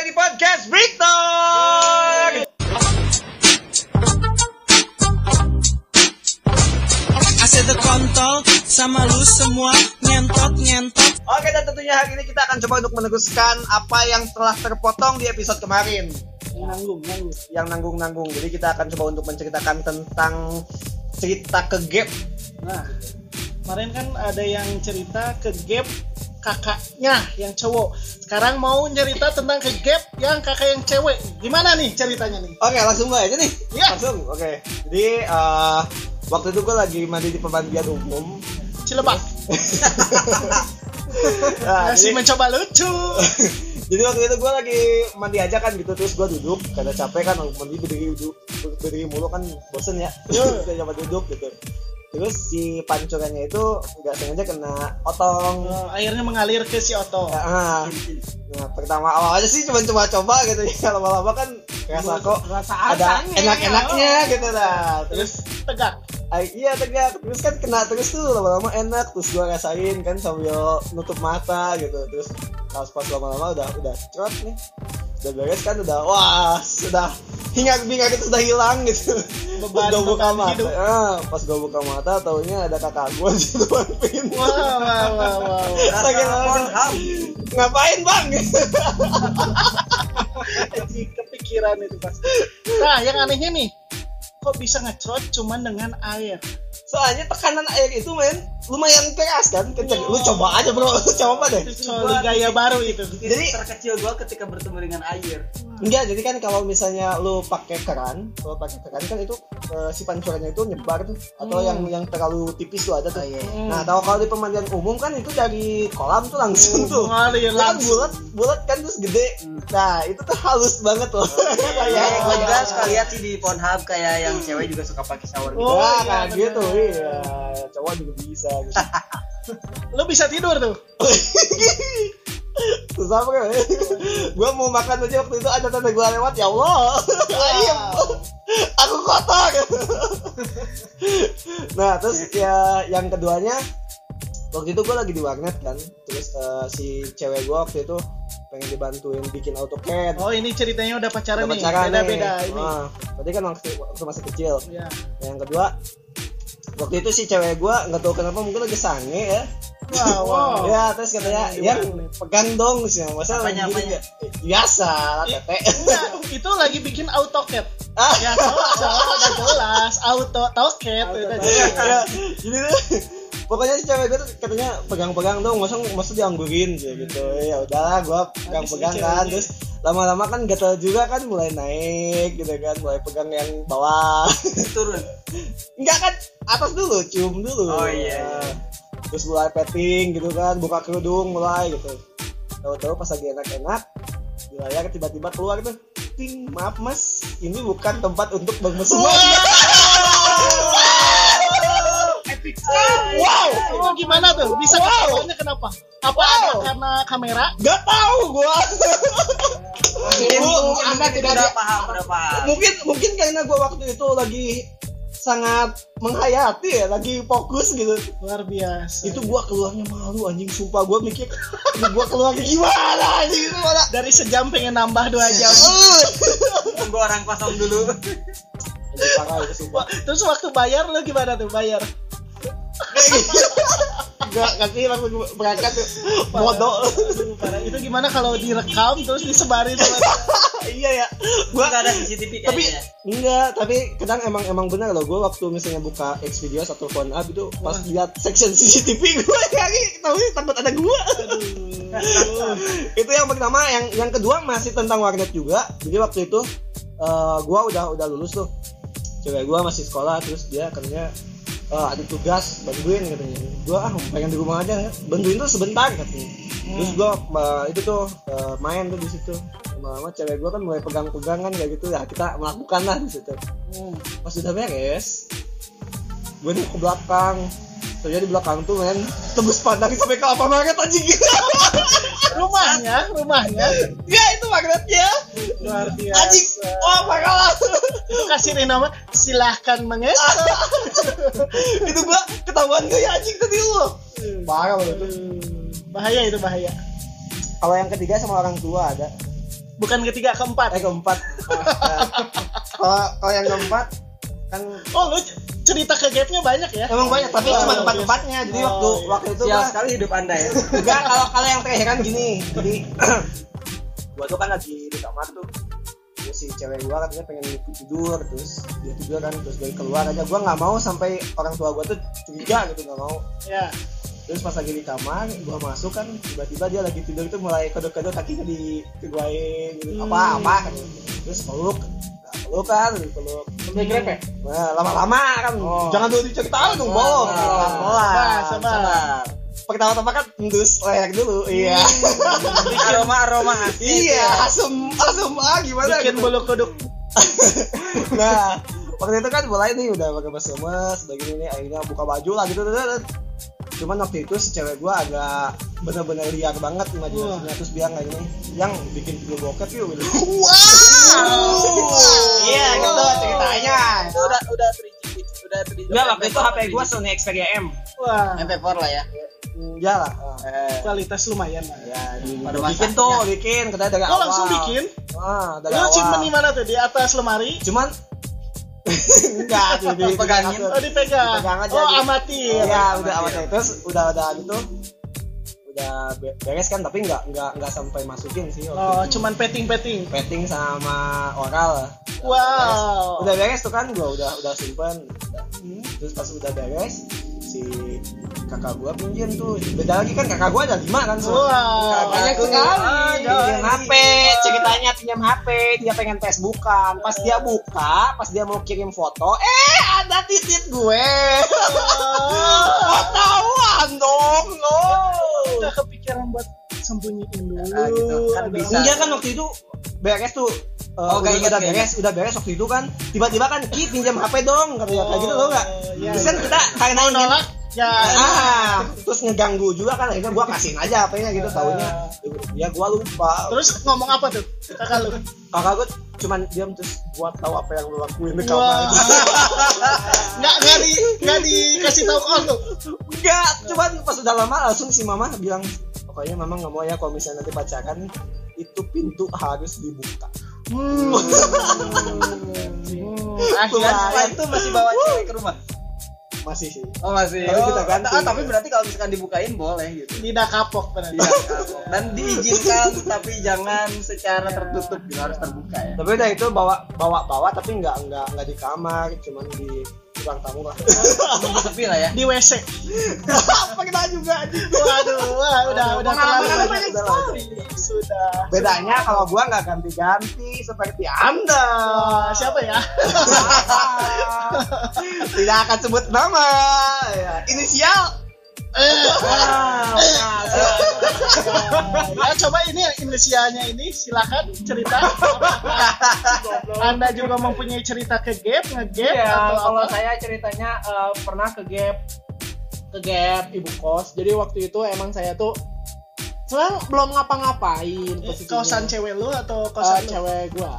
kembali di podcast Victor. Asyik kontol sama lu semua nyentot nyentot Oke dan tentunya hari ini kita akan coba untuk meneruskan apa yang telah terpotong di episode kemarin nanggung nanggung yang nanggung-nanggung. Jadi kita akan coba untuk menceritakan tentang cerita ke gap. nah kemarin kan ada yang cerita ke gap kakaknya yang cowok sekarang mau cerita tentang ke gap yang kakak yang cewek gimana nih ceritanya nih Oke langsung mulai aja nih. Iya. Langsung. Oke. Jadi eh, waktu itu gue lagi mandi di pemandian umum. Cilebak Nah, masih jadi- mencoba lucu Jadi waktu itu gue lagi mandi aja kan gitu terus gue duduk karena capek kan mandi berdiri duduk berdiri mulu kan bosen ya Iya. Saya coba duduk gitu terus si pancurannya itu nggak sengaja kena otong. Oh, airnya mengalir ke si Oto Ah, nah pertama awal aja sih cuma coba-coba gitu ya. Lama-lama kan kerasa kok rasa ada asanya. enak-enaknya gitu lah. Terus tegak. Ah, iya tegak. Terus kan kena terus tuh lama-lama enak. Terus gua rasain kan sambil nutup mata gitu. Terus pas pas lama-lama udah udah cerot nih udah beres kan udah wah sudah hingar bingar itu sudah hilang gitu. Beban- udah buka beban mata hidup. ah, pas gua buka mata taunya ada kakak gua di depan pintu. Wah wah wah wah Sakit banget. ngapain bang? Anjing, kepikiran itu pasti nah yang anehnya nih kok bisa ngecrot cuman dengan air soalnya tekanan air itu men lumayan keras kan? Kencang lu coba aja bro. Lu coba deh. Gaya baru itu. Jadi- terkecil gua ketika bertemu dengan air. Enggak, jadi kan kalau misalnya lu pakai keran, kalau pakai keran kan itu eh, si pancurannya itu nyebar tuh, atau Hmm. yang yang terlalu tipis tuh ada tuh. Oh, iya. Nah, tahu kalau di pemandian umum kan itu dari kolam tuh langsung tuh. ngalir Itu kan langsung bulat, bulat kan terus gede. Nah, itu tuh halus banget loh. Ya, Kayak gua juga suka lihat sih di Pornhub kayak yang cewek juga suka pakai shower gitu. Oh, Wah, iya, kayak bener. gitu, iya. Cowok juga bisa gitu. lu bisa tidur tuh Susah banget. gua mau makan aja waktu itu ada tanda gua lewat, ya Allah. Ayam. Aku kotor. nah, terus ya yang keduanya waktu itu gua lagi di warnet kan. Terus eh, si cewek gua waktu itu pengen dibantuin bikin AutoCAD. oh ini ceritanya udah pacaran Udah nih pacaran beda nih. beda ini Nah, tadi kan waktu, waktu masih kecil. ya Yang kedua waktu itu si cewek gua nggak tahu kenapa mungkin lagi sange ya wow. Wow Ya terus katanya ya pegang dong sih masa Apanya, gini apanya? nggak? biasa tete. Enggak, itu lagi bikin AutoCAD. Ah. Ya jelas udah jelas auto udah jelas ya. Jadi tuh pokoknya si cewek gue tuh katanya pegang-pegang dong masa masa dianggurin? Sih gitu. Ya udahlah gua pegang-pegang kan. Terus lama-lama kan gatel juga kan mulai naik gitu kan mulai pegang yang bawah. Turun. enggak kan atas dulu cium dulu. Oh, iya, iya. Terus mulai petting gitu kan buka kerudung mulai gitu tahu-tahu pas lagi enak-enak di layar tiba-tiba keluar tuh ting maaf mas ini bukan tempat untuk bermesum epic wow itu gimana tuh bisa Wow. ketahuannya kenapa apa ada Wow. karena kamera Gak tahu gua. Mungkin, Bu, mungkin Anda mungkin tidak ada- paham, paham. mungkin mungkin karena gua waktu itu lagi sangat menghayati ya, lagi fokus gitu. luar biasa Itu gua keluarnya malu anjing sumpah gua mikir ini gua keluarnya gimana anjing itu mana. dari sejam pengen nambah dua jam. Tunggu orang kosong dulu. Anjing parah itu sumpah. terus waktu bayar lu gimana tuh bayar Gak kasih langsung berangkat tuh. Bodoh. Itu gimana kalau direkam terus disebarin iya ya. Gua Nggak ada CCTV tapi kayaknya. enggak tapi kadang emang emang benar loh gue waktu misalnya buka X videos atau phone up itu pas lihat section CCTV gue nyari tahu sih takut ada gue itu yang pertama yang yang kedua masih tentang warnet juga. Jadi waktu itu eh gue udah udah lulus tuh. Cewek gue masih sekolah terus dia katanya eh, ada tugas bantuin katanya. Gue ah pengen di rumah aja ya. bantuin tuh sebentar katanya. Terus gue itu tuh eh, main tuh di situ lama-lama cewek gue kan mulai pegang-pegang kan kayak gitu. Ya kita melakukan lah di situ. Hmm. pas udah beres gue nih ke belakang. Saya di belakang tuh men tembus pandang sampai ke apa market anjing. Rumahnya rumahnya. Ya itu magnetnya. Luar biasa. Anjing oh parah itu kasih nama silahkan menges itu gua ketahuan gak ya anjing tadi lu? Parah banget. Bahaya itu bahaya. Kalau yang ketiga sama orang tua ada bukan ketiga keempat. Eh keempat. Kalau kalau yang keempat kan oh lu cerita ke gapnya banyak ya? Emang banyak tapi Oh, cuma iya. tempat-tempatnya jadi Oh, waktu iya. waktu itu Sial gua sekali hidup anda ya. enggak kalau kalau yang terakhir kan gini. Jadi gua tuh kan lagi di kamar tuh. Terus si cewek gua katanya pengen tidur terus dia tidur kan terus gue keluar aja. Gua nggak mau sampai orang tua gua tuh curiga gitu nggak mau. Ya terus pas lagi di kamar gua masuk kan tiba-tiba dia lagi tidur itu mulai kedok-kedok kakinya di keguain gitu. Hmm. apa apa kan. Terus peluk nah, peluk kan peluk. Sampai grepe nah, lama-lama kan. Oh. jangan dulu diceritain dong bohong Oh. pelan-pelan Sabar, pertama-tama kan endus leher dulu iya. Aroma aroma iya asem asem. Ah gimana? Bikin gitu. bulu kuduk nah waktu itu kan mulai nih udah pakai mas lemes udah gini nih akhirnya buka baju lah gitu cuman waktu itu si cewek gua agak bener-bener liar banget imajinasinya terus bilang kayak gini yang bikin video bokep yuk gitu. iya gitu ceritanya. Itu udah udah 3G udah 3G Enggak, waktu itu HP gua Sony Xperia M. Wah. MP4 lah ya. ya lah. Eh, kualitas lumayan lah. Ya Pada bikin tuh bikin katanya dari oh awal. langsung bikin? Ah dari lu awal. simpen di mana tuh? Di atas lemari? Cuman enggak tuh di Pegangin. oh dipegang Dipegang aja, oh amatir Iya, Amatir. udah amatir. Terus udah ada gitu. Udah be- beres kan tapi nggak nggak nggak sampai masukin sih waktu oh itu. cuman petting petting petting sama oral. wow Udah beres tuh kan gua udah udah simpen. Udah. Terus pas udah beres si kakak gua pinjam tuh. Beda lagi kan kakak gua ada lima kan so. Wow. Banyak Aku- sekali. Ah, Pinjam. HP, ceritanya pinjam HP, dia pengen Facebookan. Pas dia buka, pas dia mau kirim foto, eh ada titik gue. Ketahuan dong, udah kepikiran buat sembunyiin dulu Ah, gitu. Kan Aduh. bisa. Enggak kan waktu itu beres tuh uh, Oh, udah, kayak ingat, udah kayak beres, udah beres waktu itu kan tiba-tiba kan Ki pinjam HP dong katanya kayak gitu loh nggak? iya, Terus kan iya. kita karena ingin nolak ya ah terus ngeganggu juga kan akhirnya gua kasihin aja HP-nya gitu taunya. Ya gua lupa. Terus ngomong apa tuh kakak lu? Kakak gua cuman diam terus gua tahu apa yang lu lakuin di kamar. Nggak nggak di nggak dikasih tahu ke lu enggak cuman pas udah lama langsung si mama bilang pokoknya mama nggak mau ya kalau misalnya nanti pacaran itu pintu harus dibuka. Hmm. Dan setelah itu masih bawa cewek ke rumah. Masih sih Oh masih. Tapi Oh, kita ganti. ah, tapi berarti kalau misalkan dibukain boleh gitu. tidak kapok berarti Iya. Dan diizinkan tapi jangan secara tertutup gitu harus terbuka ya. tapi udah itu bawa bawa bawa tapi nggak nggak nggak di kamar cuman di ruang tamu lah. Sepi lah ya. di WC apa kita juga waduh wah udah udah terlalu banyak banyak sekali. sudah. Bedanya kalau gua nggak ganti-ganti seperti anda. Siapa ya? Tidak akan sebut nama. Ya, inisial Wow, ya coba ini inisialnya ini silakan cerita anda juga mempunyai cerita ke gap ngegap Iya, atau kalau apa saya ceritanya eh, pernah ke gap ke gap ibu kos. Jadi waktu itu emang saya tuh sebenarnya belum ngapa-ngapain posisinya. kosan cewek lu atau kosan lu? cewek gua.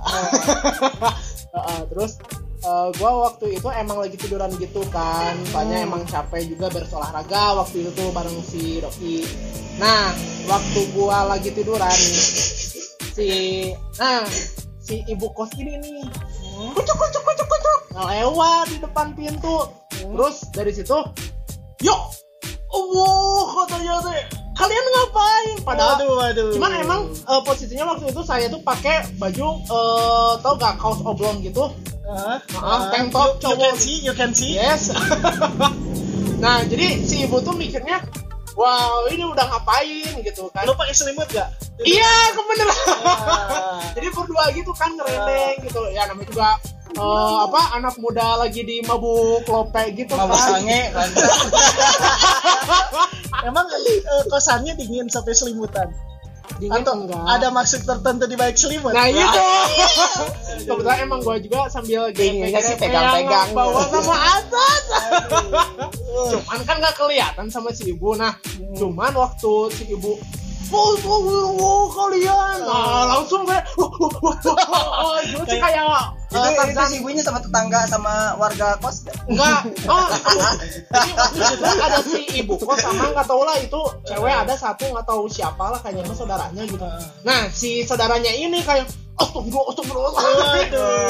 Heeh, terus eh, gua waktu itu emang lagi tiduran gitu kan. Soalnya emang capek juga berolahraga waktu itu tuh bareng si Rocky. Nah, waktu gua lagi tiduran si nah si ibu kos ini nih kucuk kucuk kucuk kucuk lewat di depan pintu. Terus dari situ yuk oh katanya teh kalian ngapain? Padahal waduh waduh. cuman emang eh, posisinya waktu itu saya tuh pakai baju eh tau gak kaos oblong gitu Hah? Maaf, tank top you, you cowok. can see you can see. Yes. Nah jadi si ibu tuh mikirnya wow ini udah ngapain? Gitu kan. Lu pakai selimut gak iya kebeneran. Ah. jadi berdua gitu kan ngerendeng gitu. Ya namanya juga eh, apa anak muda lagi di mabuk lope gitu Mabuk kan. sange, mantap. emang eh, kosannya dingin sampai selimutan dingin. Atau enggak. ada maksud tertentu di balik selimut? Nah itu kebetulan emang gua juga sambil Dinginnya sih pegang-pegang. bawa sama atas cuman kan nggak kelihatan sama si ibu. Nah cuman waktu si ibu Wow, wow, kalian. Nah, langsung langsung kayak wah, wah, wah, wah, wah, wah, gitu sih kayak itu, eh, itu Tarzan. si ibunya sama tetangga sama warga kos gak? enggak oh itu. Itu ada si ibu kok sama nggak tahu lah itu cewek ada satu nggak tahu siapa lah kayaknya saudaranya gitu. Nah si saudaranya ini kayak astagfirullah astagfirullah.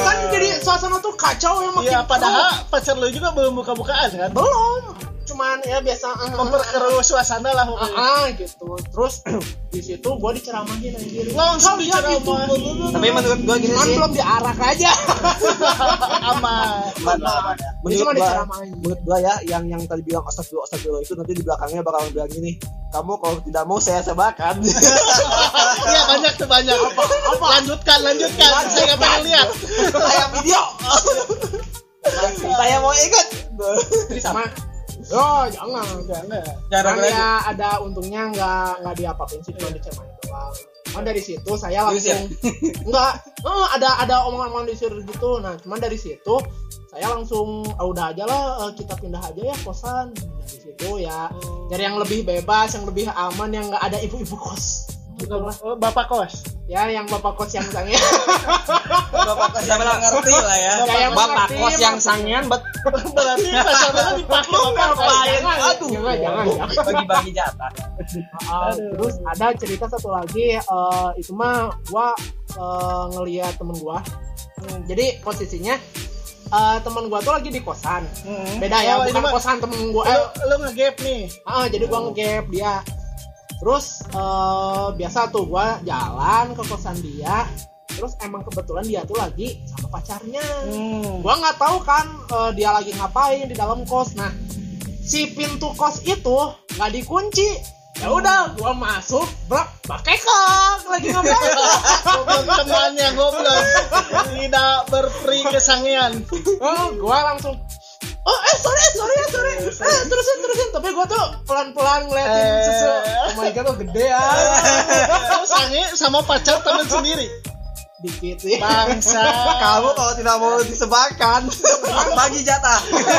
Kan jadi suasana tuh kacau yang makin Iya, padahal pacar lu juga belum buka-bukaan kan? belum cuman ya biasa ah, ah, Memperkeruh suasana lah ah, ah, gitu. Terus di situ gua diceramahin anjir. Langsung Kalian diceramah. itu, blablabla. Tapi menurut gua gini sih. belum diarak aja. Aman. Aman menurut diceramahin. menurut gua ya yang yang tadi bilang astagfirullah astagfirullah itu nanti di belakangnya bakal bilang gini kamu kalau tidak mau saya sebakan Iya banyak tuh banyak. Lanjutkan, lanjutkan. Saya nggak pengen lihat. saya video. Saya mau ikut sama oh jangan Jangan. Cuman ya ada untungnya nggak nggak diapa-apain sih cuma diceramahin doang. Cuman dari situ saya langsung nggak. Eh, ada ada omongan-omongan disir gitu. Nah cuman dari situ saya langsung ah, udah aja lah eh, kita pindah aja ya kosan. Dari situ ya dari yang lebih bebas yang lebih aman yang nggak ada ibu-ibu kos. Gitu lah Oh, Bapak kos. ya yang bapak kos yang sange bapak kos yang ngerti lah ya. bapak mengerti, kos yang Mak. sangean bet. Berarti lu dipakai bapak ngapain? jangan, Aduh. jangan bagi-bagi jatah. Ah, terus ada cerita satu lagi eh, itu mah gua eh, ngeliat temen gua. Hmm, jadi posisinya eh, temen gua tuh lagi di kosan. Hmm. beda ya Oh, bukan kosan temen gua Lu, lu nge-gap nih. ah, jadi gua ngegap dia. Terus eh, biasa tuh gua jalan ke kosan dia terus emang kebetulan dia tuh lagi sama pacarnya Hmm. gua nggak tahu kan eh, dia lagi ngapain di dalam kos nah si pintu kos itu nggak dikunci ya udah gua masuk brak pakai kok lagi ngapain temannya goblok. Tidak berperi kesangian. oh, gua langsung oh eh sorry eh, sorry ya sorry eh terusin terusin tapi gua tuh pelan pelan ngeliatin Eh. susu oh my god tuh gede ya sange sama pacar temen sendiri. Dikit sih. Bangsa. kamu kalau tidak mau disebakan bagi jatah. Ya,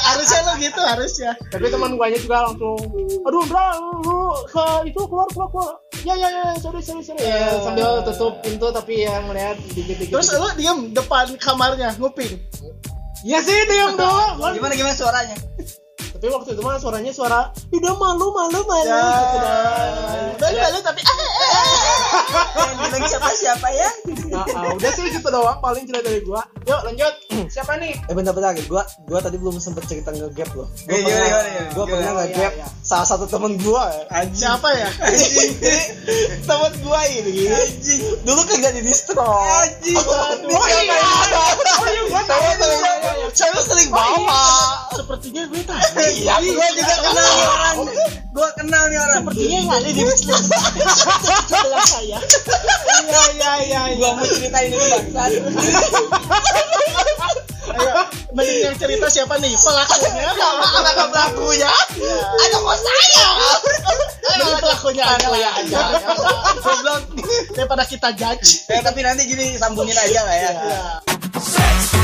harusnya lo gitu harusnya. tapi teman guanya juga langsung aduh bra lu ke itu keluar keluar keluar. Ya ya ya sorry sorry sorry. Ya sambil tutup pintu tapi ya ngeliat dikit dikit Terus lu diem depan kamarnya nguping. ya sih diam doang Kan- gimana gimana suaranya tapi waktu itu mah suaranya suara udah malu malu malu Ya. gitu dah. Baru baru tapi ah, ah, ah. yang bilang siapa siapa ya Nah, ah, udah sih gitu doang paling cerita dari gua. Yuk lanjut. Siapa nih? Eh bentar-bentar gua gua tadi belum sempet cerita nge-gap loh gua Eh, pernah gimana, gimana? gua pernah Gimana? nge-gap Iya, iya. salah satu temen gua Siapa ya? temen gua ini. Dulu kagak di distro. Anjing. Oh iya. oh iya gua tahu saya sering bawa Sepertinya gue tahu. iya gua juga kenal nih orang gua kenal nih orang Sepertinya yang ada di sebelah saya. iya iya iya iya gua mau ceritain ini bangsat Ayo, mending yang cerita siapa nih? Pelakunya. anak pelakunya Ada kok saya. Mending pelakunya aja lah. aja. Goblok. Daripada kita judge. Eh, tapi nanti gini sambungin aja lah ya Ya.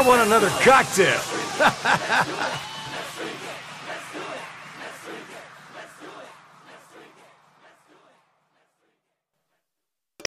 I want another cocktail.